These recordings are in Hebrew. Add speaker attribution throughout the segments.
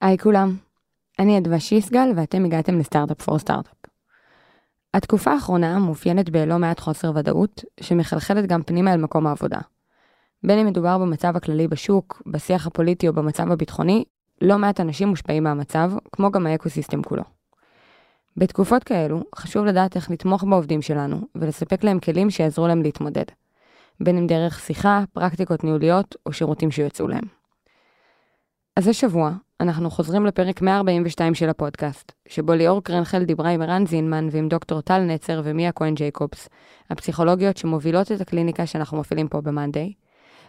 Speaker 1: היי כולם, אני אדווה שיסגל ואתם הגעתם לסטארט-אפ פור סטארט-אפ. התקופה האחרונה מאופיינת בלא מעט חוסר ודאות, שמחלחלת גם פנימה אל מקום העבודה. בין אם מדובר במצב הכללי בשוק, בשיח הפוליטי או במצב הביטחוני, לא מעט אנשים מושפעים מהמצב, כמו גם האקוסיסטם כולו. בתקופות כאלו, חשוב לדעת איך לתמוך בעובדים שלנו, ולספק להם כלים שיעזרו להם להתמודד. בין אם דרך שיחה, פרקטיקות ניהוליות או שירותים שיוצאו להם. אז השבוע, אנחנו חוזרים לפרק 142 של הפודקאסט, שבו ליאור קרנחל דיברה עם ערן זינמן ועם דוקטור טל נצר ומיה כהן ג'ייקובס, הפסיכולוגיות שמובילות את הקליניקה שאנחנו מפעילים פה ב-Monday,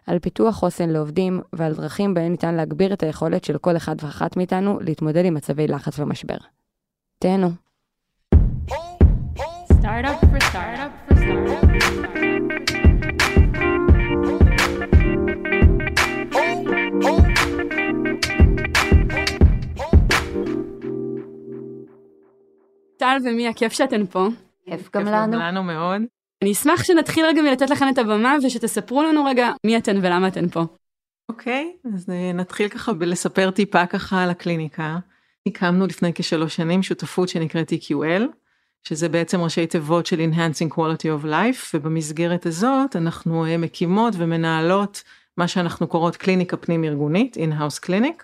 Speaker 1: על פיתוח חוסן לעובדים ועל דרכים בהן ניתן להגביר את היכולת של כל אחד ואחת מאיתנו להתמודד עם מצבי לחץ ומשבר. תהנו. Startup for startup for startup.
Speaker 2: טל ומיה, כיף שאתן פה.
Speaker 3: כיף גם לנו.
Speaker 4: כיף לנו מאוד.
Speaker 2: אני אשמח שנתחיל רגע מלתת לכן את הבמה ושתספרו לנו רגע מי אתן ולמה אתן פה.
Speaker 4: אוקיי, אז אה, נתחיל ככה בלספר טיפה ככה על הקליניקה. הקמנו לפני כשלוש שנים שותפות שנקראת EQL, שזה בעצם ראשי תיבות של Enhancing Quality of Life, ובמסגרת הזאת אנחנו אה, מקימות ומנהלות מה שאנחנו קוראות קליניקה פנים ארגונית, In-House Clinic.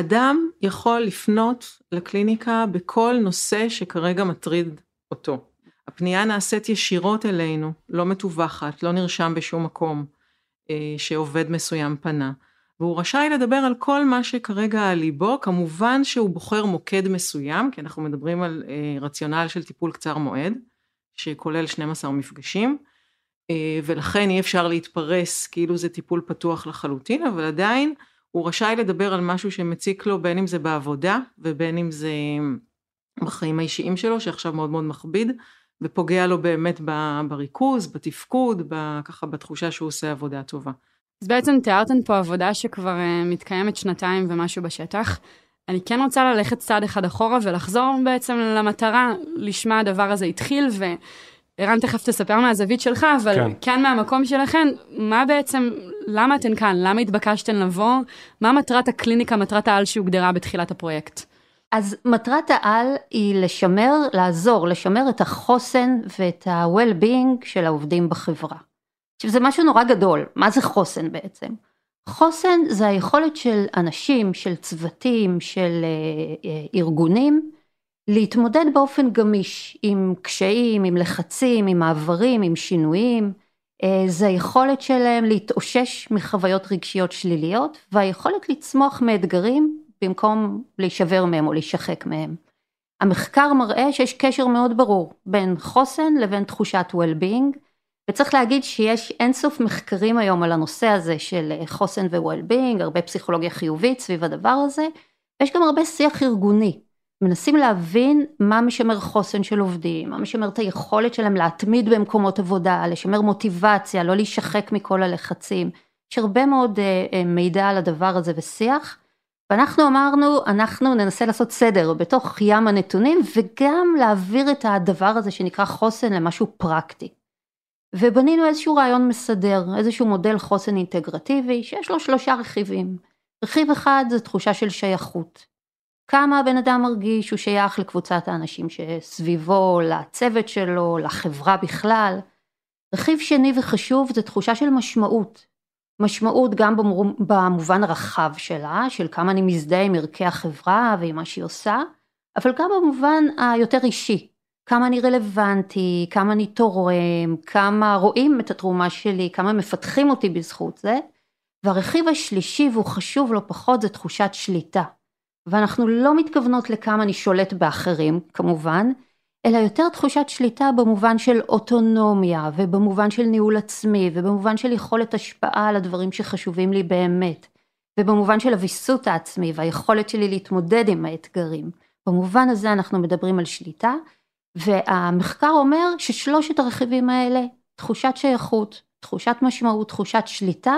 Speaker 4: אדם יכול לפנות לקליניקה בכל נושא שכרגע מטריד אותו. הפנייה נעשית ישירות אלינו, לא מתווכת, לא נרשם בשום מקום אה, שעובד מסוים פנה. והוא רשאי לדבר על כל מה שכרגע על ליבו, כמובן שהוא בוחר מוקד מסוים, כי אנחנו מדברים על אה, רציונל של טיפול קצר מועד, שכולל 12 מפגשים, אה, ולכן אי אפשר להתפרס כאילו זה טיפול פתוח לחלוטין, אבל עדיין הוא רשאי לדבר על משהו שמציק לו בין אם זה בעבודה ובין אם זה בחיים האישיים שלו שעכשיו מאוד מאוד מכביד ופוגע לו באמת בריכוז, בתפקוד, ככה בתחושה שהוא עושה עבודה טובה.
Speaker 2: אז בעצם תיארתן פה עבודה שכבר uh, מתקיימת שנתיים ומשהו בשטח. אני כן רוצה ללכת צעד אחד אחורה ולחזור בעצם למטרה לשמה הדבר הזה התחיל ו... ערן תכף תספר מהזווית שלך, אבל כן. כאן מהמקום שלכם, מה בעצם, למה אתן כאן? למה התבקשתן לבוא? מה מטרת הקליניקה, מטרת העל שהוגדרה בתחילת הפרויקט?
Speaker 3: אז מטרת העל היא לשמר, לעזור, לשמר את החוסן ואת ה-well-being של העובדים בחברה. עכשיו זה משהו נורא גדול, מה זה חוסן בעצם? חוסן זה היכולת של אנשים, של צוותים, של אה, אה, ארגונים, להתמודד באופן גמיש עם קשיים, עם לחצים, עם מעברים, עם שינויים. אה, זה היכולת שלהם להתאושש מחוויות רגשיות שליליות והיכולת לצמוח מאתגרים במקום להישבר מהם או להישחק מהם. המחקר מראה שיש קשר מאוד ברור בין חוסן לבין תחושת well-being וצריך להגיד שיש אינסוף מחקרים היום על הנושא הזה של חוסן ו-well-being, הרבה פסיכולוגיה חיובית סביב הדבר הזה, יש גם הרבה שיח ארגוני מנסים להבין מה משמר חוסן של עובדים, מה משמר את היכולת שלהם להתמיד במקומות עבודה, לשמר מוטיבציה, לא להישחק מכל הלחצים. יש הרבה מאוד uh, uh, מידע על הדבר הזה ושיח, ואנחנו אמרנו, אנחנו ננסה לעשות סדר בתוך ים הנתונים, וגם להעביר את הדבר הזה שנקרא חוסן למשהו פרקטי. ובנינו איזשהו רעיון מסדר, איזשהו מודל חוסן אינטגרטיבי, שיש לו שלושה רכיבים. רכיב אחד זה תחושה של שייכות. כמה הבן אדם מרגיש שהוא שייך לקבוצת האנשים שסביבו, לצוות שלו, לחברה בכלל. רכיב שני וחשוב זה תחושה של משמעות. משמעות גם במובן הרחב שלה, של כמה אני מזדהה עם ערכי החברה ועם מה שהיא עושה, אבל גם במובן היותר אישי. כמה אני רלוונטי, כמה אני תורם, כמה רואים את התרומה שלי, כמה מפתחים אותי בזכות זה. והרכיב השלישי והוא חשוב לא פחות זה תחושת שליטה. ואנחנו לא מתכוונות לכמה אני שולט באחרים כמובן, אלא יותר תחושת שליטה במובן של אוטונומיה ובמובן של ניהול עצמי ובמובן של יכולת השפעה על הדברים שחשובים לי באמת ובמובן של הוויסות העצמי והיכולת שלי להתמודד עם האתגרים. במובן הזה אנחנו מדברים על שליטה והמחקר אומר ששלושת הרכיבים האלה, תחושת שייכות, תחושת משמעות, תחושת שליטה,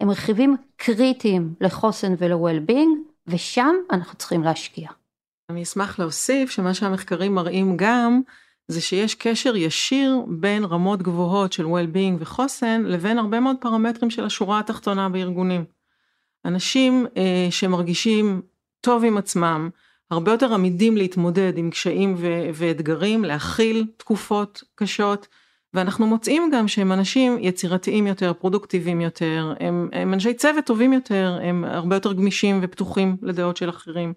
Speaker 3: הם רכיבים קריטיים לחוסן ול-well-being ושם אנחנו צריכים להשקיע.
Speaker 4: אני אשמח להוסיף שמה שהמחקרים מראים גם זה שיש קשר ישיר בין רמות גבוהות של well-being וחוסן לבין הרבה מאוד פרמטרים של השורה התחתונה בארגונים. אנשים אה, שמרגישים טוב עם עצמם, הרבה יותר עמידים להתמודד עם קשיים ו- ואתגרים, להכיל תקופות קשות, ואנחנו מוצאים גם שהם אנשים יצירתיים יותר, פרודוקטיביים יותר, הם, הם אנשי צוות טובים יותר, הם הרבה יותר גמישים ופתוחים לדעות של אחרים.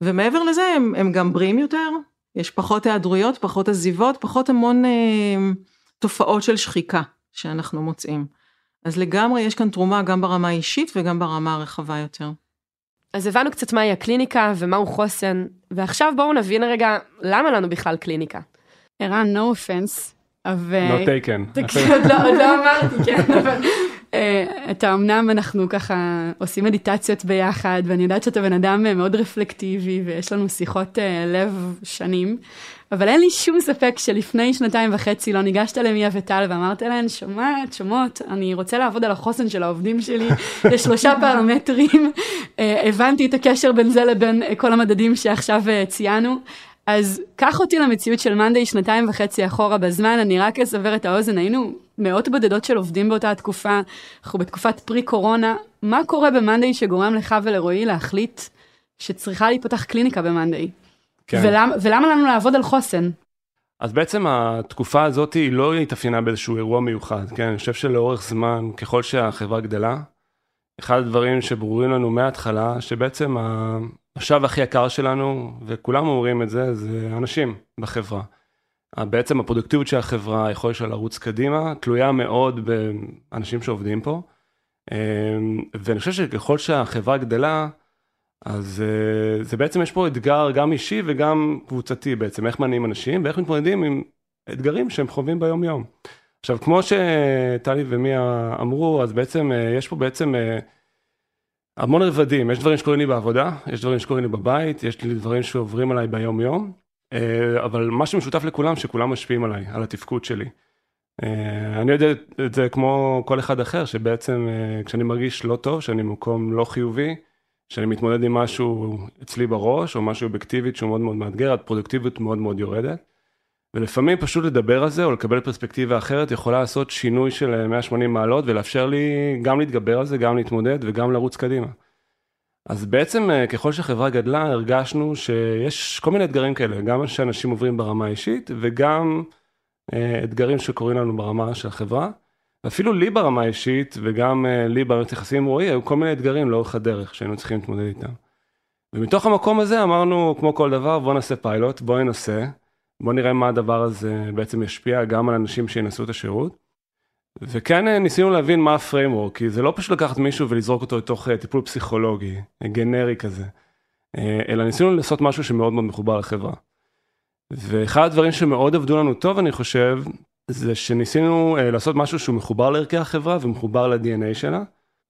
Speaker 4: ומעבר לזה הם, הם גם בריאים יותר, יש פחות היעדרויות, פחות עזיבות, פחות המון אה, תופעות של שחיקה שאנחנו מוצאים. אז לגמרי יש כאן תרומה גם ברמה האישית וגם ברמה הרחבה יותר.
Speaker 5: אז הבנו קצת מהי הקליניקה ומהו חוסן, ועכשיו בואו נבין רגע למה לנו בכלל קליניקה.
Speaker 2: ערן, no offense.
Speaker 6: לא טייקן.
Speaker 2: עוד לא- אמרתי, כן, אבל... אה, אתה אמנם אנחנו ככה עושים מדיטציות ביחד ואני יודעת שאתה בן אדם אה, מאוד רפלקטיבי ויש לנו שיחות אה, לב שנים אבל אין לי שום ספק שלפני שנתיים וחצי לא ניגשת למיה וטל ואמרת להן שומעת שומעות אני רוצה לעבוד על החוסן של העובדים שלי. יש שלושה פרמטרים. הבנתי את הקשר בין זה לבין כל המדדים שעכשיו ציינו אז קח אותי למציאות של מאנדיי שנתיים וחצי אחורה בזמן, אני רק אסבר את האוזן, היינו מאות בודדות של עובדים באותה תקופה, אנחנו בתקופת פרי קורונה, מה קורה במאנדיי שגורם לך ולרועי להחליט שצריכה להיפתח קליניקה במאנדיי? כן. ולמה, ולמה לנו לעבוד על חוסן?
Speaker 6: אז בעצם התקופה הזאת היא לא התאפיינה באיזשהו אירוע מיוחד, כן? אני חושב שלאורך זמן, ככל שהחברה גדלה, אחד הדברים שברורים לנו מההתחלה, שבעצם המשאב הכי יקר שלנו, וכולם אומרים את זה, זה אנשים בחברה. בעצם הפרודוקטיביות של החברה, היכולת שלה לרוץ קדימה, תלויה מאוד באנשים שעובדים פה. אמ, ואני חושב שככל שהחברה גדלה, אז אה, זה בעצם יש פה אתגר גם אישי וגם קבוצתי בעצם, איך מניעים אנשים ואיך מתמודדים עם אתגרים שהם חווים ביום יום. עכשיו, כמו שטלי ומיה אמרו, אז בעצם אה, יש פה בעצם אה, המון רבדים, יש דברים שקורים לי בעבודה, יש דברים שקורים לי בבית, יש לי דברים שעוברים עליי ביום יום, אה, אבל מה שמשותף לכולם, שכולם משפיעים עליי, על התפקוד שלי. אני יודע את זה כמו כל אחד אחר, שבעצם כשאני מרגיש לא טוב, שאני במקום לא חיובי, שאני מתמודד עם משהו אצלי בראש, או משהו אובייקטיבית שהוא מאוד מאוד מאתגר, הפרודוקטיביות מאוד מאוד יורדת. ולפעמים פשוט לדבר על זה או לקבל פרספקטיבה אחרת יכולה לעשות שינוי של 180 אה, מעלות ולאפשר לי גם להתגבר על זה, גם להתמודד וגם לרוץ קדימה. אז בעצם אה, ככל שהחברה גדלה הרגשנו שיש כל מיני אתגרים כאלה, גם שאנשים עוברים ברמה האישית וגם אה, אתגרים שקורים לנו ברמה של החברה. אפילו לי ברמה האישית וגם לי במערכת יחסים עם רועי היו כל מיני אתגרים לאורך הדרך שהיינו צריכים להתמודד איתם. ומתוך המקום הזה אמרנו כמו כל דבר בוא נעשה פיילוט, בוא ננסה. בוא נראה מה הדבר הזה בעצם ישפיע גם על אנשים שינסו את השירות. וכן אה, ניסינו להבין מה ה framework, כי זה לא פשוט לקחת מישהו ולזרוק אותו לתוך אה, טיפול פסיכולוגי, אה, גנרי כזה, אלא ניסינו לעשות משהו שמאוד מאוד מחובר לחברה. ואחד הדברים שמאוד עבדו לנו טוב, אני חושב, זה שניסינו לעשות משהו שהוא מחובר לערכי החברה ומחובר ל-DNA שלה.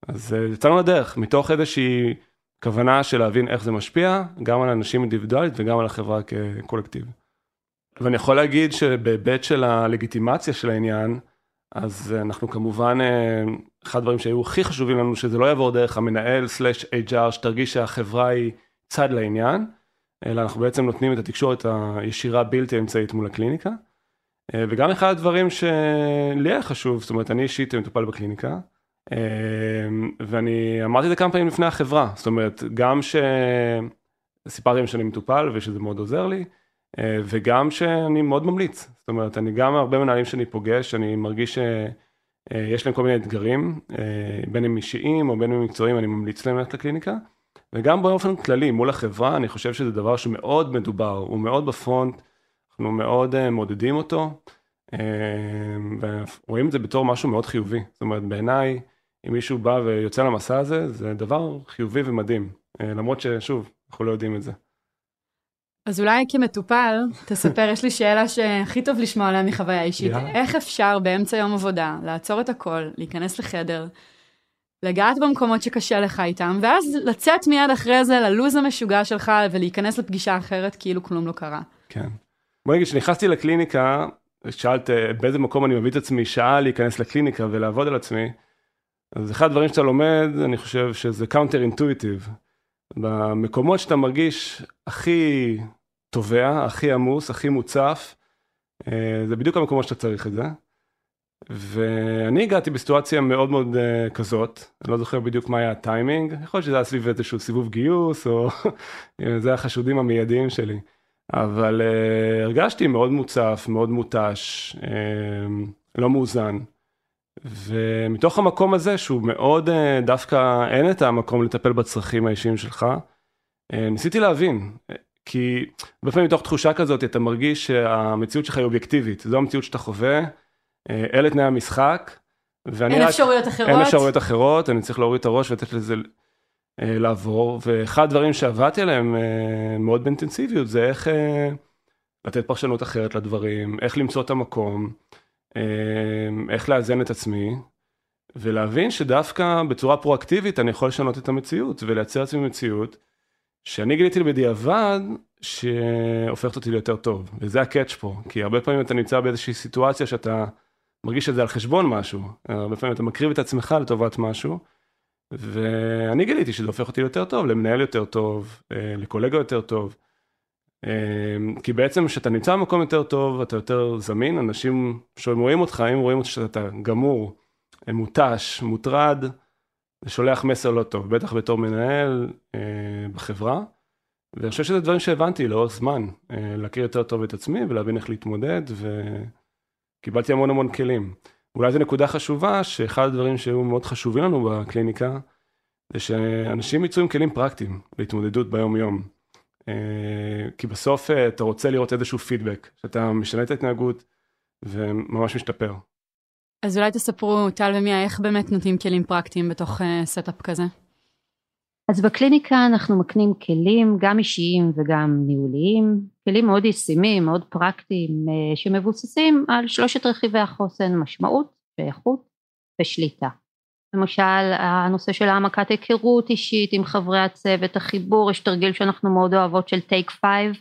Speaker 6: אז יצאנו לדרך, מתוך איזושהי כוונה של להבין איך זה משפיע, גם על אנשים אינדיבידואלית וגם על החברה כקולקטיב. ואני יכול להגיד שבהיבט של הלגיטימציה של העניין, אז אנחנו כמובן, אה, אחד הדברים שהיו הכי חשובים לנו, שזה לא יעבור דרך המנהל סלאש HR, שתרגיש שהחברה היא צד לעניין, אלא אנחנו בעצם נותנים את התקשורת הישירה בלתי אמצעית מול הקליניקה. אה, וגם אחד הדברים שלי היה חשוב, זאת אומרת, אני אישית מטופל בקליניקה, אה, ואני אמרתי את זה כמה פעמים לפני החברה, זאת אומרת, גם שסיפרתי להם שאני מטופל ושזה מאוד עוזר לי, אה, וגם שאני מאוד ממליץ, זאת אומרת, אני גם הרבה מנהלים שאני פוגש, אני מרגיש שיש להם כל מיני אתגרים, אה, בין אם אישיים או בין אם מקצועיים, אני ממליץ להם ללכת לקליניקה, וגם באופן כללי מול החברה, אני חושב שזה דבר שמאוד מדובר, הוא מאוד בפרונט, אנחנו מאוד אה, מעודדים אותו, ורואים את זה בתור משהו מאוד חיובי, זאת אומרת, בעיניי, אם מישהו בא ויוצא למסע הזה, זה דבר חיובי ומדהים, למרות ששוב, אנחנו לא יודעים את זה.
Speaker 2: אז אולי כמטופל, תספר, יש לי שאלה שהכי טוב לשמוע עליה מחוויה אישית. Yeah. איך אפשר באמצע יום עבודה לעצור את הכל, להיכנס לחדר, לגעת במקומות שקשה לך איתם, ואז לצאת מיד אחרי זה ללוז המשוגע שלך ולהיכנס לפגישה אחרת כאילו כלום לא קרה.
Speaker 6: כן. בוא נגיד, כשנכנסתי לקליניקה, שאלת באיזה מקום אני מביא את עצמי שעה להיכנס לקליניקה ולעבוד על עצמי, אז אחד הדברים שאתה לומד, אני חושב שזה counterintuitive. במקומות שאתה מרגיש הכי טובע, הכי עמוס, הכי מוצף, אה, זה בדיוק המקומות שאתה צריך את זה. ואני הגעתי בסיטואציה מאוד מאוד uh, כזאת, אני לא זוכר בדיוק מה היה הטיימינג, יכול להיות שזה היה סביב איזשהו סיבוב גיוס, או זה החשודים המיידיים שלי. אבל uh, הרגשתי מאוד מוצף, מאוד מותש, לא מאוזן. ומתוך המקום הזה, שהוא מאוד uh, דווקא אין את המקום לטפל בצרכים האישיים שלך, uh, ניסיתי להבין, כי הרבה פעמים מתוך תחושה כזאת אתה מרגיש שהמציאות שלך היא אובייקטיבית, זו המציאות שאתה חווה. אה, אלה תנאי המשחק.
Speaker 2: אין רק, אפשרויות אחרות.
Speaker 6: אין אפשרויות אחרות, אני צריך להוריד את הראש ולתת לזה אה, לעבור. ואחד הדברים שעבדתי עליהם אה, מאוד באינטנסיביות זה איך לתת פרשנות אחרת לדברים, איך למצוא את המקום, איך לאזן את עצמי, ולהבין שדווקא בצורה פרואקטיבית אני יכול לשנות את המציאות ולייצר לעצמי מציאות שאני גיליתי בדיעבד שהופכת אותי ליותר טוב, וזה הקאץ' פה, כי הרבה פעמים אתה נמצא באיזושהי סיטואציה שאתה מרגיש שזה על חשבון משהו, הרבה פעמים אתה מקריב את עצמך לטובת משהו, ואני גיליתי שזה הופך אותי ליותר טוב, למנהל יותר טוב, אה, לקולגה יותר טוב. אה, כי בעצם כשאתה נמצא במקום יותר טוב, אתה יותר זמין, אנשים שרואים אותך, אם רואים אותך שאתה גמור, מותש, מוטרד, זה שולח מסר לא טוב, בטח בתור מנהל אה, בחברה. ואני חושב שזה דברים שהבנתי לאורך זמן, להכיר יותר טוב את עצמי ולהבין איך להתמודד, ו... קיבלתי המון המון כלים. אולי זו נקודה חשובה, שאחד הדברים שהיו מאוד חשובים לנו בקליניקה, זה שאנשים יצאו עם כלים פרקטיים להתמודדות ביום יום. אה, כי בסוף אה, אתה רוצה לראות איזשהו פידבק, שאתה משנה את ההתנהגות וממש משתפר.
Speaker 2: אז אולי תספרו, טל ומיה, איך באמת נותנים כלים פרקטיים בתוך סטארט-אפ אה, כזה?
Speaker 3: אז בקליניקה אנחנו מקנים כלים גם אישיים וגם ניהוליים, כלים מאוד ישימים, מאוד פרקטיים, אה, שמבוססים על שלושת רכיבי החוסן, משמעות שייכות ושליטה. למשל הנושא של העמקת היכרות אישית עם חברי הצוות, החיבור, יש תרגיל שאנחנו מאוד אוהבות של take five,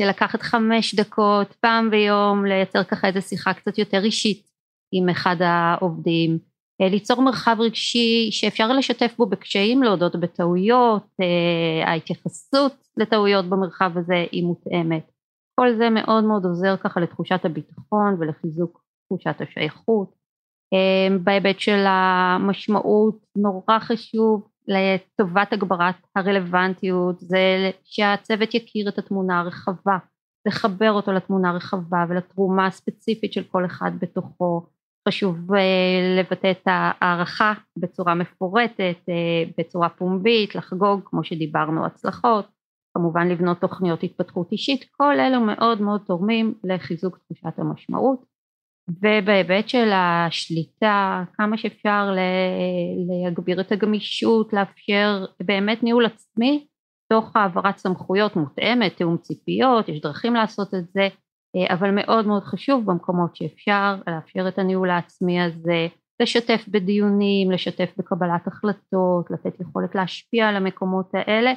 Speaker 3: זה לקחת חמש דקות פעם ביום לייצר ככה איזה שיחה קצת יותר אישית עם אחד העובדים, אה, ליצור מרחב רגשי שאפשר לשתף בו בקשיים, להודות בטעויות, אה, ההתייחסות לטעויות במרחב הזה היא מותאמת. כל זה מאוד מאוד עוזר ככה לתחושת הביטחון ולחיזוק תחושת השייכות. אה, בהיבט של המשמעות נורא חשוב לטובת הגברת הרלוונטיות זה שהצוות יכיר את התמונה הרחבה, לחבר אותו לתמונה הרחבה ולתרומה הספציפית של כל אחד בתוכו. חשוב אה, לבטא את הערכה בצורה מפורטת, אה, בצורה פומבית, לחגוג כמו שדיברנו הצלחות, כמובן לבנות תוכניות התפתחות אישית, כל אלו מאוד מאוד תורמים לחיזוק תחושת המשמעות ובהיבט של השליטה כמה שאפשר להגביר את הגמישות, לאפשר באמת ניהול עצמי תוך העברת סמכויות מותאמת, תיאום ציפיות, יש דרכים לעשות את זה אבל מאוד מאוד חשוב במקומות שאפשר לאפשר את הניהול העצמי הזה, לשתף בדיונים, לשתף בקבלת החלטות, לתת יכולת להשפיע על המקומות האלה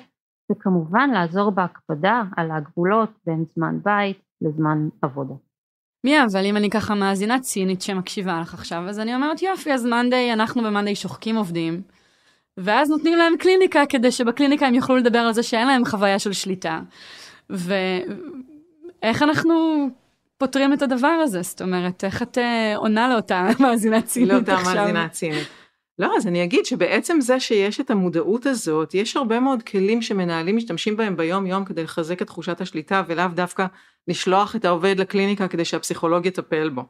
Speaker 3: וכמובן לעזור בהקפדה על הגבולות בין זמן בית לזמן עבודה.
Speaker 2: מי אבל אם אני ככה מאזינה צינית שמקשיבה לך עכשיו, אז אני אומרת יופי, אז מאנדיי, אנחנו במאנדיי שוחקים עובדים, ואז נותנים להם קליניקה כדי שבקליניקה הם יוכלו לדבר על זה שאין להם חוויה של שליטה. ו... איך אנחנו פותרים את הדבר הזה? זאת אומרת, איך את אה, עונה לאותה מאזינה צינית
Speaker 4: עכשיו? לאותה מאזינה צינית. לא, אז אני אגיד שבעצם זה שיש את המודעות הזאת, יש הרבה מאוד כלים שמנהלים משתמשים בהם ביום יום כדי לחזק את תחושת השליטה ולאו דווקא לשלוח את העובד לקליניקה כדי שהפסיכולוג יטפל בו.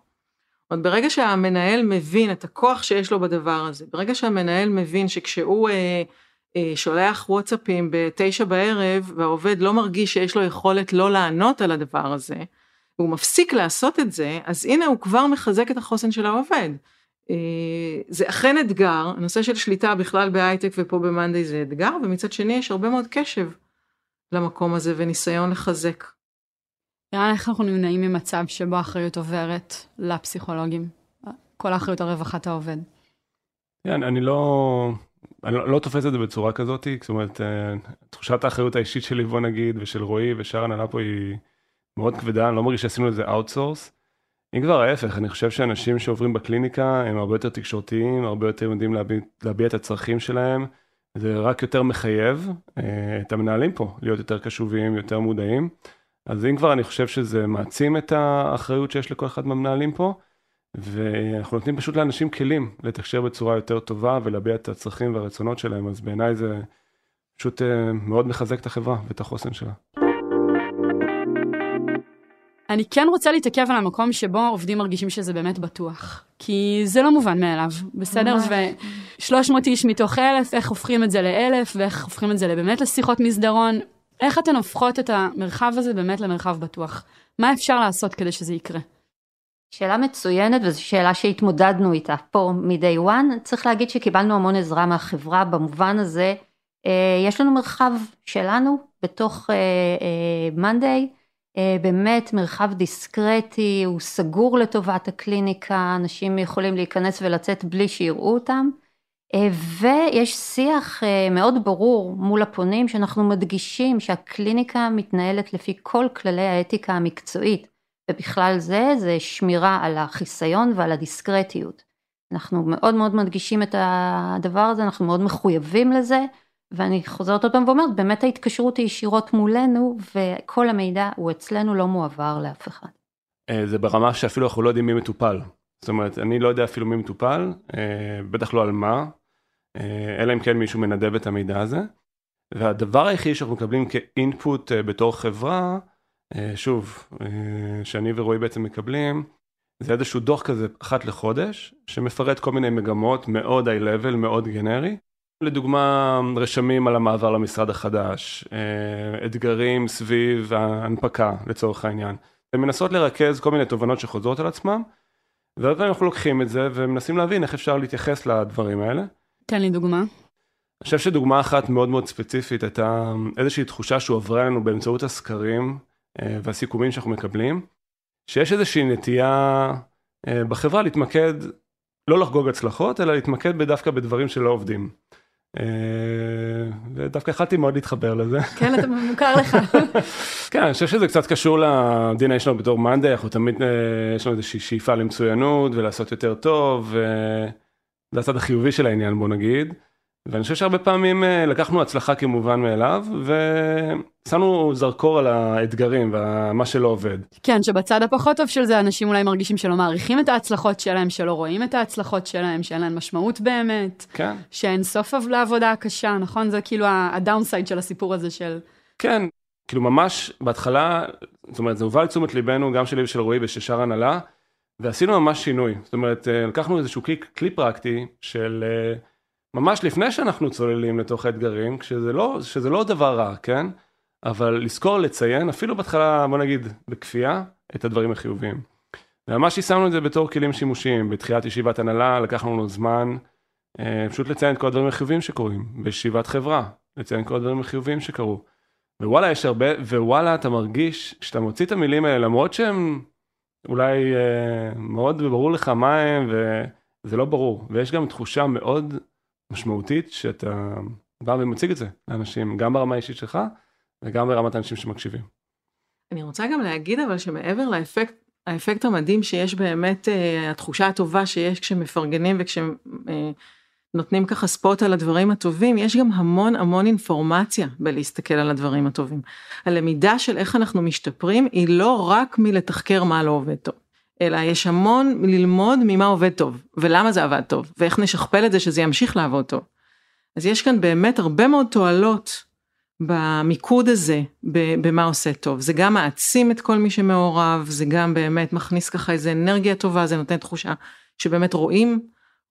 Speaker 4: עוד ברגע שהמנהל מבין את הכוח שיש לו בדבר הזה, ברגע שהמנהל מבין שכשהוא אה, אה, שולח וואטסאפים בתשע בערב והעובד לא מרגיש שיש לו יכולת לא לענות על הדבר הזה, והוא מפסיק לעשות את זה, אז הנה הוא כבר מחזק את החוסן של העובד. אה, זה אכן אתגר, הנושא של שליטה בכלל בהייטק ופה במאנדי זה אתגר, ומצד שני יש הרבה מאוד קשב למקום הזה וניסיון לחזק.
Speaker 2: נראה לי איך אנחנו נמנעים ממצב שבו האחריות עוברת לפסיכולוגים, כל האחריות על רווחת העובד.
Speaker 6: כן, אני לא, אני לא, לא תופס את זה בצורה כזאת, זאת אומרת, אה, תחושת האחריות האישית שלי, בוא נגיד, ושל רועי ושאר הנהלה פה היא מאוד כבדה, אני לא מרגיש שעשינו לזה outsource. אם כבר ההפך, אני חושב שאנשים שעוברים בקליניקה הם הרבה יותר תקשורתיים, הרבה יותר יודעים להביע, להביע את הצרכים שלהם, זה רק יותר מחייב אה, את המנהלים פה להיות יותר קשובים, יותר מודעים. אז אם כבר אני חושב שזה מעצים את האחריות שיש לכל אחד מהמנהלים פה, ואנחנו נותנים פשוט לאנשים כלים לתקשר בצורה יותר טובה ולהביע את הצרכים והרצונות שלהם, אז בעיניי זה פשוט אה, מאוד מחזק את החברה ואת החוסן שלה.
Speaker 2: אני כן רוצה להתעכב על המקום שבו עובדים מרגישים שזה באמת בטוח. כי זה לא מובן מאליו, בסדר? ו-300 איש מתוך אלף, איך הופכים את זה לאלף, ואיך הופכים את זה באמת לשיחות מסדרון. איך אתן הופכות את המרחב הזה באמת למרחב בטוח? מה אפשר לעשות כדי שזה יקרה?
Speaker 3: שאלה מצוינת וזו שאלה שהתמודדנו איתה פה מ-day one. צריך להגיד שקיבלנו המון עזרה מהחברה במובן הזה. אה, יש לנו מרחב שלנו בתוך אה, אה, מאנדיי. באמת מרחב דיסקרטי, הוא סגור לטובת הקליניקה, אנשים יכולים להיכנס ולצאת בלי שיראו אותם. ויש שיח מאוד ברור מול הפונים שאנחנו מדגישים שהקליניקה מתנהלת לפי כל כללי האתיקה המקצועית. ובכלל זה, זה שמירה על החיסיון ועל הדיסקרטיות. אנחנו מאוד מאוד מדגישים את הדבר הזה, אנחנו מאוד מחויבים לזה, ואני חוזרת עוד פעם ואומרת, באמת ההתקשרות היא ישירות מולנו, וכל המידע הוא אצלנו לא מועבר לאף אחד.
Speaker 6: אה, זה ברמה שאפילו אנחנו לא יודעים מי מטופל. זאת אומרת, אני לא יודע אפילו מי מטופל, אה, בטח לא על מה, אה, אלא אם כן מישהו מנדב את המידע הזה. והדבר היחיד שאנחנו מקבלים כאינפוט בתור חברה, שוב, שאני ורועי בעצם מקבלים, זה איזשהו דוח כזה אחת לחודש, שמפרט כל מיני מגמות מאוד איי-לבל, מאוד גנרי. לדוגמה, רשמים על המעבר למשרד החדש, אה, אתגרים סביב ההנפקה לצורך העניין. ומנסות לרכז כל מיני תובנות שחוזרות על עצמם, ואז אנחנו לוקחים את זה ומנסים להבין איך אפשר להתייחס לדברים האלה.
Speaker 2: תן לי דוגמה. אני
Speaker 6: חושב שדוגמה אחת מאוד מאוד ספציפית הייתה איזושהי תחושה שהועברה לנו באמצעות הסקרים אה, והסיכומים שאנחנו מקבלים, שיש איזושהי נטייה אה, בחברה להתמקד, לא לחגוג הצלחות, אלא להתמקד דווקא בדברים שלא עובדים. אה, ודווקא יכלתי מאוד להתחבר לזה.
Speaker 2: כן, אתה מוכר לך.
Speaker 6: כן, אני חושב שזה קצת קשור ל-DNA שלנו בתור מאנדיי, אנחנו תמיד, יש לנו איזושהי שאיפה למצוינות ולעשות יותר טוב, וזה הצד החיובי של העניין בוא נגיד. ואני חושב שהרבה פעמים אה, לקחנו הצלחה כמובן מאליו ושמנו זרקור על האתגרים ומה שלא עובד.
Speaker 2: כן, שבצד הפחות טוב של זה אנשים אולי מרגישים שלא מעריכים את ההצלחות שלהם, שלא רואים את ההצלחות שלהם, שאין להם משמעות באמת.
Speaker 6: כן.
Speaker 2: שאין סוף לעבודה הקשה, נכון? זה כאילו הדאונסייד של הסיפור הזה של...
Speaker 6: כן, כאילו ממש בהתחלה, זאת אומרת זה הובא לתשומת ליבנו גם שלי ושל רועי ושל שאר הנהלה, ועשינו ממש שינוי. זאת אומרת, אה, לקחנו איזשהו כלי, כלי פרקטי של... אה, ממש לפני שאנחנו צוללים לתוך האתגרים, שזה לא, שזה לא דבר רע, כן? אבל לזכור לציין, אפילו בהתחלה, בוא נגיד, בכפייה, את הדברים החיוביים. וממש יישמנו את זה בתור כלים שימושיים, בתחילת ישיבת הנהלה לקחנו לנו זמן, אה, פשוט לציין את כל הדברים החיוביים שקורים, בישיבת חברה, לציין את כל הדברים החיוביים שקרו. ווואלה, יש הרבה, ווואלה, אתה מרגיש, כשאתה מוציא את המילים האלה, למרות שהם אולי אה, מאוד ברור לך מה הם, וזה לא ברור, ויש גם תחושה מאוד משמעותית שאתה בא ומציג את זה לאנשים, גם ברמה האישית שלך וגם ברמת האנשים שמקשיבים.
Speaker 4: אני רוצה גם להגיד אבל שמעבר לאפקט, האפקט המדהים שיש באמת, uh, התחושה הטובה שיש כשמפרגנים וכשנותנים uh, ככה ספוט על הדברים הטובים, יש גם המון המון אינפורמציה בלהסתכל על הדברים הטובים. הלמידה של איך אנחנו משתפרים היא לא רק מלתחקר מה לא עובד טוב. אלא יש המון ללמוד ממה עובד טוב, ולמה זה עבד טוב, ואיך נשכפל את זה שזה ימשיך לעבוד טוב. אז יש כאן באמת הרבה מאוד תועלות במיקוד הזה, במה עושה טוב. זה גם מעצים את כל מי שמעורב, זה גם באמת מכניס ככה איזה אנרגיה טובה, זה נותן תחושה שבאמת רואים,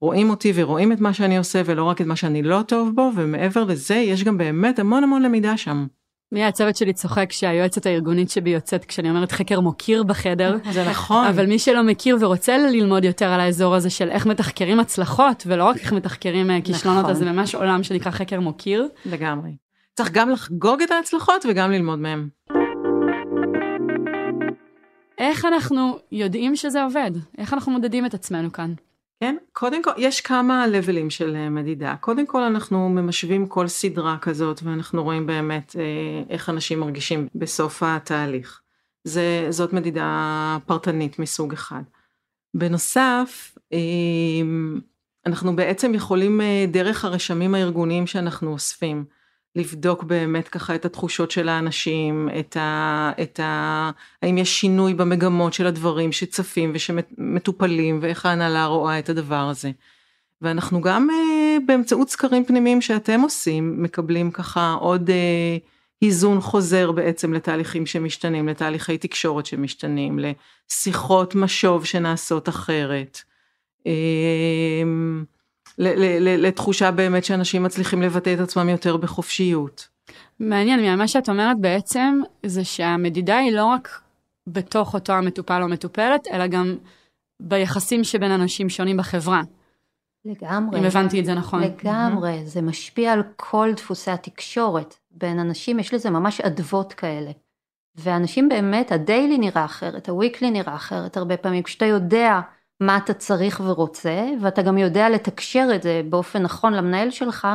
Speaker 4: רואים אותי ורואים את מה שאני עושה ולא רק את מה שאני לא טוב בו, ומעבר לזה יש גם באמת המון המון למידה שם.
Speaker 2: מי הצוות שלי צוחק שהיועצת הארגונית שבי יוצאת כשאני אומרת חקר מוקיר בחדר.
Speaker 4: זה נכון.
Speaker 2: אבל מי שלא מכיר ורוצה ללמוד יותר על האזור הזה של איך מתחקרים הצלחות, ולא רק איך מתחקרים אה, כישלונות, נכון. אז זה ממש עולם שנקרא חקר מוקיר.
Speaker 4: לגמרי. צריך גם לחגוג את ההצלחות וגם ללמוד מהם.
Speaker 2: איך אנחנו יודעים שזה עובד? איך אנחנו מודדים את עצמנו כאן?
Speaker 4: כן, קודם כל, יש כמה לבלים של אה, מדידה. קודם כל אנחנו ממשווים כל סדרה כזאת ואנחנו רואים באמת אה, איך אנשים מרגישים בסוף התהליך. זה, זאת מדידה פרטנית מסוג אחד. בנוסף, אה, אנחנו בעצם יכולים דרך הרשמים הארגוניים שאנחנו אוספים, לבדוק באמת ככה את התחושות של האנשים, את ה... את ה... האם יש שינוי במגמות של הדברים שצפים ושמטופלים ואיך ההנהלה רואה את הדבר הזה. ואנחנו גם אה, באמצעות סקרים פנימיים שאתם עושים, מקבלים ככה עוד אה, איזון חוזר בעצם לתהליכים שמשתנים, לתהליכי תקשורת שמשתנים, לשיחות משוב שנעשות אחרת. לתחושה באמת שאנשים מצליחים לבטא את עצמם יותר בחופשיות.
Speaker 2: מעניין, מה שאת אומרת בעצם זה שהמדידה היא לא רק בתוך אותו המטופל או מטופלת, אלא גם ביחסים שבין אנשים שונים בחברה.
Speaker 3: לגמרי.
Speaker 2: אם הבנתי את זה נכון.
Speaker 3: לגמרי, mm-hmm. זה משפיע על כל דפוסי התקשורת בין אנשים, יש לזה ממש אדוות כאלה. ואנשים באמת, הדיילי נראה אחרת, הוויקלי נראה אחרת הרבה פעמים, כשאתה יודע מה אתה צריך ורוצה, ואתה גם יודע לתקשר את זה באופן נכון למנהל שלך,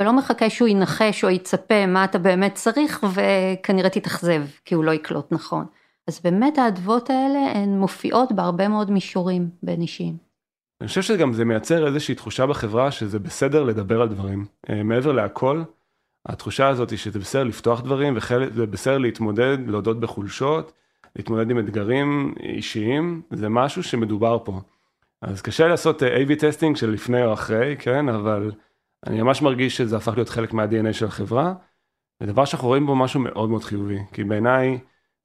Speaker 3: ולא מחכה שהוא ינחש או יצפה מה אתה באמת צריך, וכנראה תתאכזב, כי הוא לא יקלוט נכון. אז באמת האדוות האלה הן מופיעות בהרבה מאוד מישורים בין אישיים.
Speaker 6: אני חושב שגם זה מייצר איזושהי תחושה בחברה שזה בסדר לדבר על דברים. אה, מעבר להכל, התחושה הזאת היא שזה בסדר לפתוח דברים, וזה בסדר להתמודד, להודות בחולשות, להתמודד עם אתגרים אישיים, זה משהו שמדובר פה. אז קשה לעשות אה, A-B testing של לפני או אחרי, כן, אבל אני ממש מרגיש שזה הפך להיות חלק מה-DNA של החברה. זה דבר שאנחנו רואים בו משהו מאוד מאוד חיובי, כי בעיניי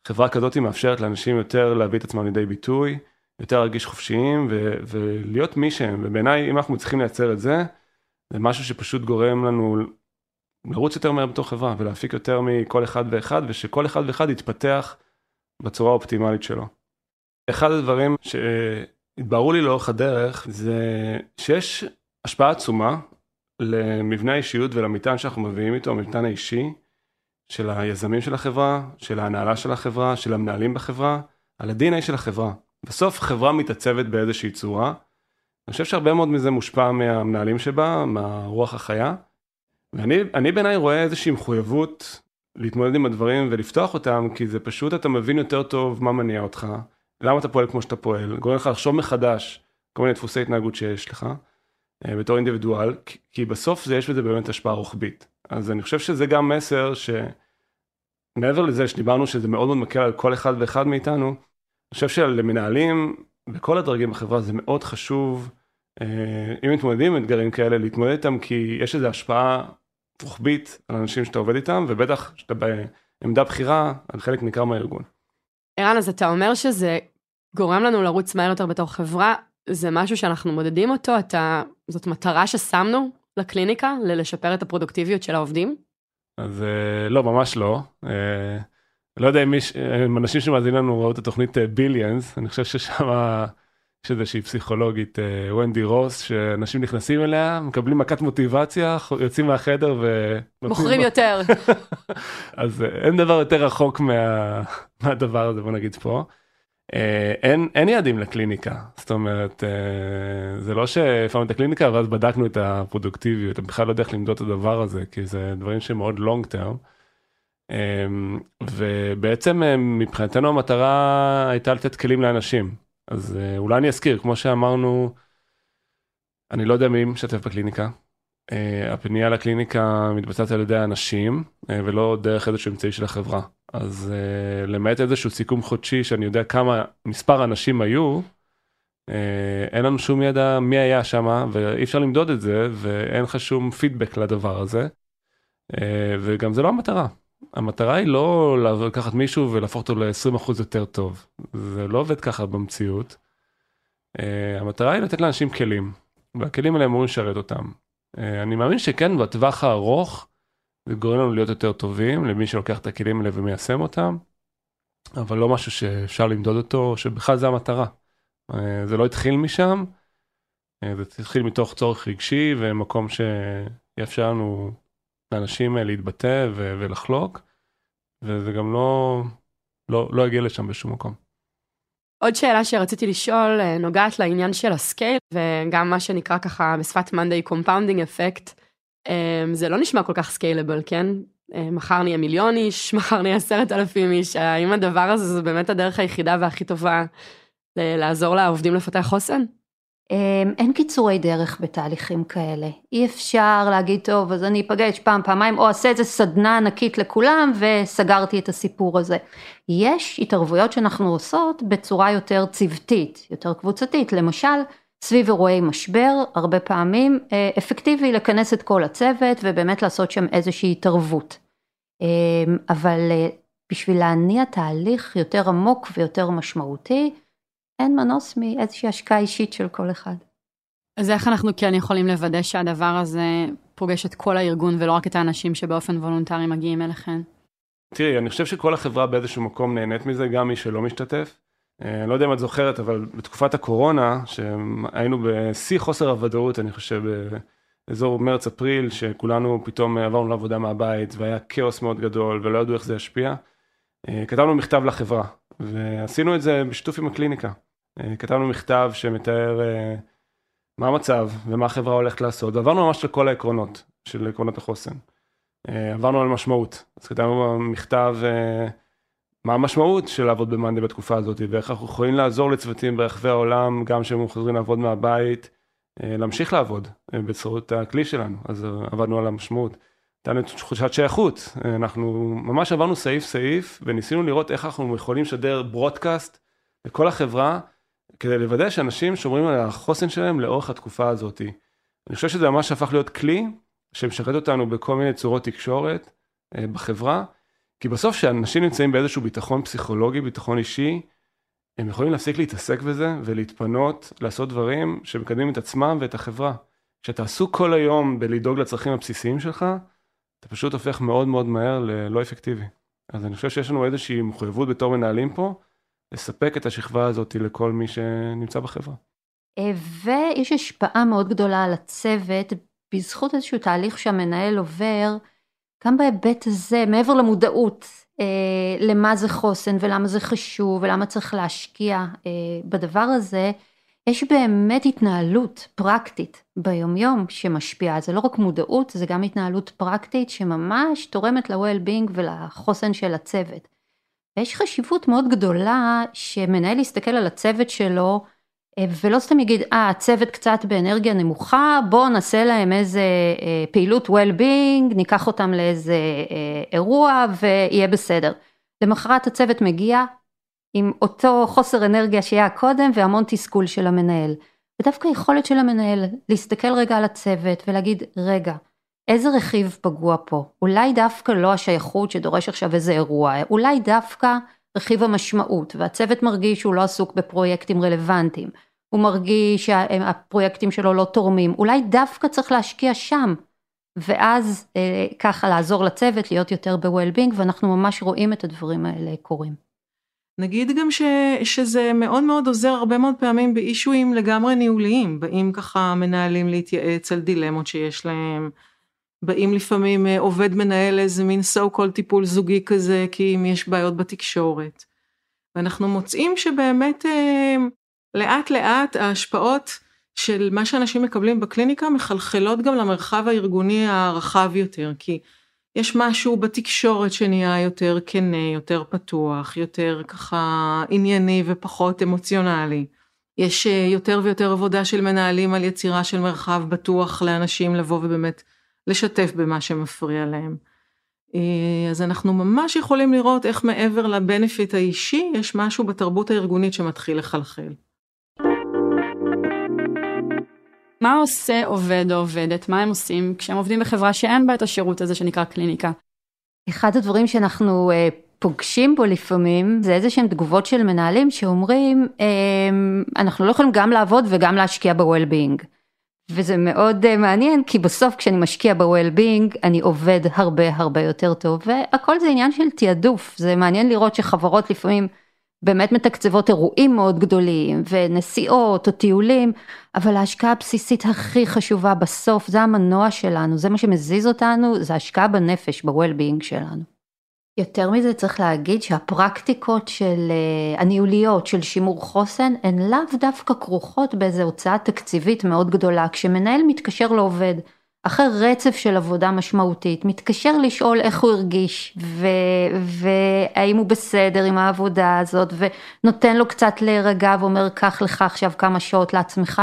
Speaker 6: חברה כזאת מאפשרת לאנשים יותר להביא את עצמם לידי ביטוי, יותר להרגיש חופשיים ו- ולהיות מי שהם, ובעיניי אם אנחנו מצליחים לייצר את זה, זה משהו שפשוט גורם לנו לרוץ יותר מהר בתוך חברה ולהפיק יותר מכל אחד ואחד, ושכל אחד ואחד יתפתח בצורה האופטימלית שלו. אחד הדברים שהתבררו לי לאורך הדרך זה שיש השפעה עצומה למבנה האישיות ולמטען שאנחנו מביאים איתו, המטען האישי של היזמים של החברה, של ההנהלה של החברה, של המנהלים בחברה, על ה-DNA של החברה. בסוף חברה מתעצבת באיזושהי צורה. אני חושב שהרבה מאוד מזה מושפע מהמנהלים שבה, מהרוח החיה. ואני בעיניי רואה איזושהי מחויבות להתמודד עם הדברים ולפתוח אותם, כי זה פשוט אתה מבין יותר טוב מה מניע אותך, למה אתה פועל כמו שאתה פועל, גורם לך לחשוב מחדש כל מיני דפוסי התנהגות שיש לך, אה, בתור אינדיבידואל, כי בסוף זה יש בזה באמת השפעה רוחבית. אז אני חושב שזה גם מסר שמעבר לזה שדיברנו שזה מאוד מאוד מקל על כל אחד ואחד מאיתנו, אני חושב שלמנהלים בכל הדרגים בחברה זה מאוד חשוב, אה, אם מתמודדים עם אתגרים כאלה, להתמודד איתם כי יש איזו השפעה רוחבית על אנשים שאתה עובד איתם, ובטח שאתה בעמדה בכירה על חלק ניכר מהארגון.
Speaker 5: ערן, אז אתה אומר שזה גורם לנו לרוץ מהר יותר בתור חברה, זה משהו שאנחנו מודדים אותו, אתה, זאת מטרה ששמנו לקליניקה, ללשפר את הפרודוקטיביות של העובדים?
Speaker 6: אז אה, לא, ממש לא. אה, לא יודע אם אנשים שמאזינים לנו ראו את התוכנית ביליאנס, אני חושב ששם יש איזושהי פסיכולוגית, אה, ונדי רוס, שאנשים נכנסים אליה, מקבלים מכת מוטיבציה, יוצאים מהחדר ו...
Speaker 5: מוכרים יותר.
Speaker 6: אז אה, אין דבר יותר רחוק מה... מהדבר הזה, בוא נגיד פה. אה, אין, אין יעדים לקליניקה, זאת אומרת, זה לא שהפעלנו את הקליניקה ואז בדקנו את הפרודוקטיביות, אני בכלל לא יודע איך למדוד את הדבר הזה, כי זה דברים שמאוד לונג טרם. ובעצם מבחינתנו המטרה הייתה לתת כלים לאנשים. אז אה, אולי אני אזכיר, כמו שאמרנו, אני לא יודע מי משתף בקליניקה. Uh, הפנייה לקליניקה מתבצעת על ידי האנשים uh, ולא דרך איזשהו אמצעי של החברה. אז למעט איזשהו סיכום חודשי שאני יודע כמה מספר אנשים היו, אין לנו שום ידע מי היה שם ואי אפשר למדוד את זה ואין לך שום פידבק לדבר הזה. וגם זה לא המטרה. המטרה היא לא לקחת מישהו ולהפוך אותו ל-20% יותר טוב. זה לא עובד ככה במציאות. Uh, המטרה היא לתת לאנשים כלים, והכלים האלה אמורים לשרת אותם. Uh, אני מאמין שכן, בטווח הארוך, זה גורם לנו להיות יותר טובים למי שלוקח את הכלים האלה ומיישם אותם, אבל לא משהו שאפשר למדוד אותו, שבכלל זה המטרה. Uh, זה לא התחיל משם, uh, זה התחיל מתוך צורך רגשי ומקום שיאפשר לנו לאנשים להתבטא ו- ולחלוק, וזה גם לא, לא, לא יגיע לשם בשום מקום.
Speaker 5: עוד שאלה שרציתי לשאול אה, נוגעת לעניין של ה scale וגם מה שנקרא ככה בשפת מאנדיי compounding effect. זה לא נשמע כל כך scalable כן אה, מחר נהיה מיליון איש מחר נהיה עשרת אלפים איש האם הדבר הזה זה באמת הדרך היחידה והכי טובה לעזור לעובדים לפתח חוסן?
Speaker 3: אמ, אין קיצורי דרך בתהליכים כאלה. אי אפשר להגיד, טוב, אז אני אפגש פעם, פעמיים, או אעשה איזה סדנה ענקית לכולם וסגרתי את הסיפור הזה. יש התערבויות שאנחנו עושות בצורה יותר צוותית, יותר קבוצתית. למשל, סביב אירועי משבר, הרבה פעמים אה, אפקטיבי לכנס את כל הצוות ובאמת לעשות שם איזושהי התערבות. אמ, אבל אה, בשביל להניע תהליך יותר עמוק ויותר משמעותי, אין מנוס מאיזושהי השקעה אישית של כל אחד.
Speaker 2: אז איך אנחנו כן יכולים לוודא שהדבר הזה פוגש את כל הארגון ולא רק את האנשים שבאופן וולונטרי מגיעים אליכם?
Speaker 6: תראי, אני חושב שכל החברה באיזשהו מקום נהנית מזה, גם מי שלא משתתף. אה, אני לא יודע אם את זוכרת, אבל בתקופת הקורונה, שהיינו בשיא חוסר הוודאות, אני חושב, באזור מרץ-אפריל, שכולנו פתאום עברנו לעבודה מהבית, והיה כאוס מאוד גדול, ולא ידעו איך זה ישפיע, אה, כתבנו מכתב לחברה, ועשינו את זה בשיתוף עם הקליניקה. אה, כתבנו מכתב שמתאר אה, מה המצב ומה החברה הולכת לעשות, ועברנו ממש לכל העקרונות של עקרונות החוסן. אה, עברנו על משמעות, אז כתבנו מכתב מה המשמעות של לעבוד במאנדי בתקופה הזאת, ואיך אנחנו יכולים לעזור לצוותים ברחבי העולם, גם כשהם חוזרים לעבוד מהבית, להמשיך לעבוד בצורות הכלי שלנו, אז עבדנו על המשמעות. הייתה לנו תחושת שייכות, אנחנו ממש עברנו סעיף סעיף וניסינו לראות איך אנחנו יכולים לשדר ברודקאסט לכל החברה כדי לוודא שאנשים שומרים על החוסן שלהם לאורך התקופה הזאת. אני חושב שזה ממש הפך להיות כלי שמשרת אותנו בכל מיני צורות תקשורת אה, בחברה, כי בסוף כשאנשים נמצאים באיזשהו ביטחון פסיכולוגי, ביטחון אישי, הם יכולים להפסיק להתעסק בזה ולהתפנות לעשות דברים שמקדמים את עצמם ואת החברה. כשאתה עסוק כל היום בלדאוג לצרכים הבסיסיים שלך, אתה פשוט הופך מאוד מאוד מהר ללא אפקטיבי. אז אני חושב שיש לנו איזושהי מחויבות בתור מנהלים פה, לספק את השכבה הזאת לכל מי שנמצא בחברה.
Speaker 3: אה, ויש השפעה מאוד גדולה על הצוות בזכות איזשהו תהליך שהמנהל עובר, גם בהיבט הזה, מעבר למודעות אה, למה זה חוסן ולמה זה חשוב ולמה צריך להשקיע אה, בדבר הזה, יש באמת התנהלות פרקטית ביומיום שמשפיעה, זה לא רק מודעות, זה גם התנהלות פרקטית שממש תורמת ל-well-being ולחוסן של הצוות. ויש חשיבות מאוד גדולה שמנהל יסתכל על הצוות שלו אה, ולא סתם יגיד, אה, הצוות קצת באנרגיה נמוכה, בואו נעשה להם איזה אה, פעילות well-being, ניקח אותם לאיזה אה, אירוע ויהיה בסדר. למחרת הצוות מגיע עם אותו חוסר אנרגיה שהיה קודם והמון תסכול של המנהל. ודווקא יכולת של המנהל להסתכל רגע על הצוות ולהגיד, רגע, איזה רכיב פגוע פה? אולי דווקא לא השייכות שדורש עכשיו איזה אירוע, אולי דווקא רכיב המשמעות, והצוות מרגיש שהוא לא עסוק בפרויקטים רלוונטיים, הוא מרגיש שהפרויקטים שלו לא תורמים, אולי דווקא צריך להשקיע שם, ואז אה, ככה לעזור לצוות להיות יותר ב-well-being, ואנחנו ממש רואים את הדברים האלה קורים.
Speaker 4: נגיד גם ש, שזה מאוד מאוד עוזר הרבה מאוד פעמים באישויים לגמרי ניהוליים, באים ככה מנהלים להתייעץ על דילמות שיש להם. באים לפעמים אה, עובד מנהל איזה מין so called טיפול זוגי כזה, כי אם יש בעיות בתקשורת. ואנחנו מוצאים שבאמת אה, לאט לאט ההשפעות של מה שאנשים מקבלים בקליניקה מחלחלות גם למרחב הארגוני הרחב יותר, כי יש משהו בתקשורת שנהיה יותר כנה, יותר פתוח, יותר ככה ענייני ופחות אמוציונלי. יש אה, יותר ויותר עבודה של מנהלים על יצירה של מרחב בטוח לאנשים לבוא ובאמת לשתף במה שמפריע להם. אה, אז אנחנו ממש יכולים לראות איך מעבר לבנפיט האישי, יש משהו בתרבות הארגונית שמתחיל לחלחל.
Speaker 2: מה עושה עובד או עובדת? מה הם עושים כשהם עובדים בחברה שאין בה את השירות הזה שנקרא קליניקה?
Speaker 3: אחד הדברים שאנחנו uh, פוגשים בו לפעמים זה איזה שהם תגובות של מנהלים שאומרים um, אנחנו לא יכולים גם לעבוד וגם להשקיע ב-well-being. וזה מאוד uh, מעניין כי בסוף כשאני משקיע ב-well-being אני עובד הרבה הרבה יותר טוב והכל זה עניין של תעדוף זה מעניין לראות שחברות לפעמים באמת מתקצבות אירועים מאוד גדולים ונסיעות או טיולים אבל ההשקעה הבסיסית הכי חשובה בסוף זה המנוע שלנו זה מה שמזיז אותנו זה השקעה בנפש ב-well-being שלנו. יותר מזה צריך להגיד שהפרקטיקות של אה, הניהוליות של שימור חוסן הן לאו דווקא כרוכות באיזו הוצאה תקציבית מאוד גדולה. כשמנהל מתקשר לעובד אחרי רצף של עבודה משמעותית, מתקשר לשאול איך הוא הרגיש והאם הוא בסדר עם העבודה הזאת ונותן לו קצת להירגע ואומר קח לך עכשיו כמה שעות לעצמך,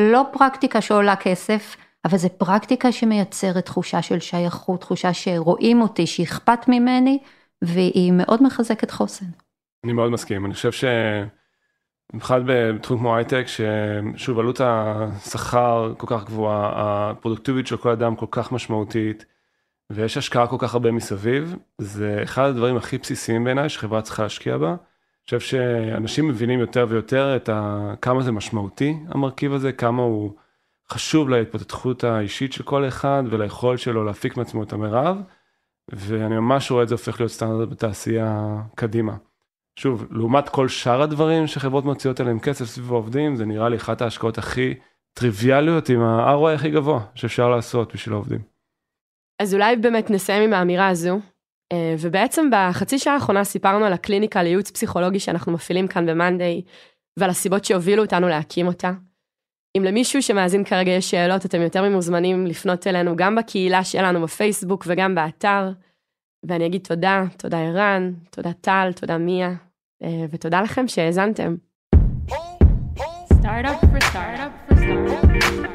Speaker 3: לא פרקטיקה שעולה כסף, אבל זו פרקטיקה שמייצרת תחושה של שייכות, תחושה שרואים אותי, שאכפת ממני, והיא מאוד מחזקת חוסן.
Speaker 6: אני מאוד מסכים, אני חושב ש... במיוחד בתחום כמו הייטק, ששוב עלות השכר כל כך גבוהה, הפרודוקטיביות של כל אדם כל כך משמעותית, ויש השקעה כל כך הרבה מסביב, זה אחד הדברים הכי בסיסיים בעיניי שחברה צריכה להשקיע בה. אני חושב שאנשים מבינים יותר ויותר את ה... כמה זה משמעותי המרכיב הזה, כמה הוא חשוב להתפתחות האישית של כל אחד וליכולת שלו להפיק מעצמו את המרב, ואני ממש רואה את זה הופך להיות סטנדרט בתעשייה קדימה. שוב, לעומת כל שאר הדברים שחברות מוציאות עליהם כסף סביב העובדים, זה נראה לי אחת ההשקעות הכי טריוויאליות עם ה-ROI הכי גבוה שאפשר לעשות בשביל העובדים.
Speaker 5: אז אולי באמת נסיים עם האמירה הזו, אה, ובעצם בחצי שעה האחרונה סיפרנו על הקליניקה לייעוץ פסיכולוגי שאנחנו מפעילים כאן ב-Monday, ועל הסיבות שהובילו אותנו להקים אותה. אם למישהו שמאזין כרגע יש שאלות, אתם יותר ממוזמנים לפנות אלינו גם בקהילה שלנו בפייסבוק וגם באתר. ואני אגיד תודה, תודה ערן, תודה טל, תודה מיה, אה, ותודה לכם שהאזנתם. Startup for startup for startup.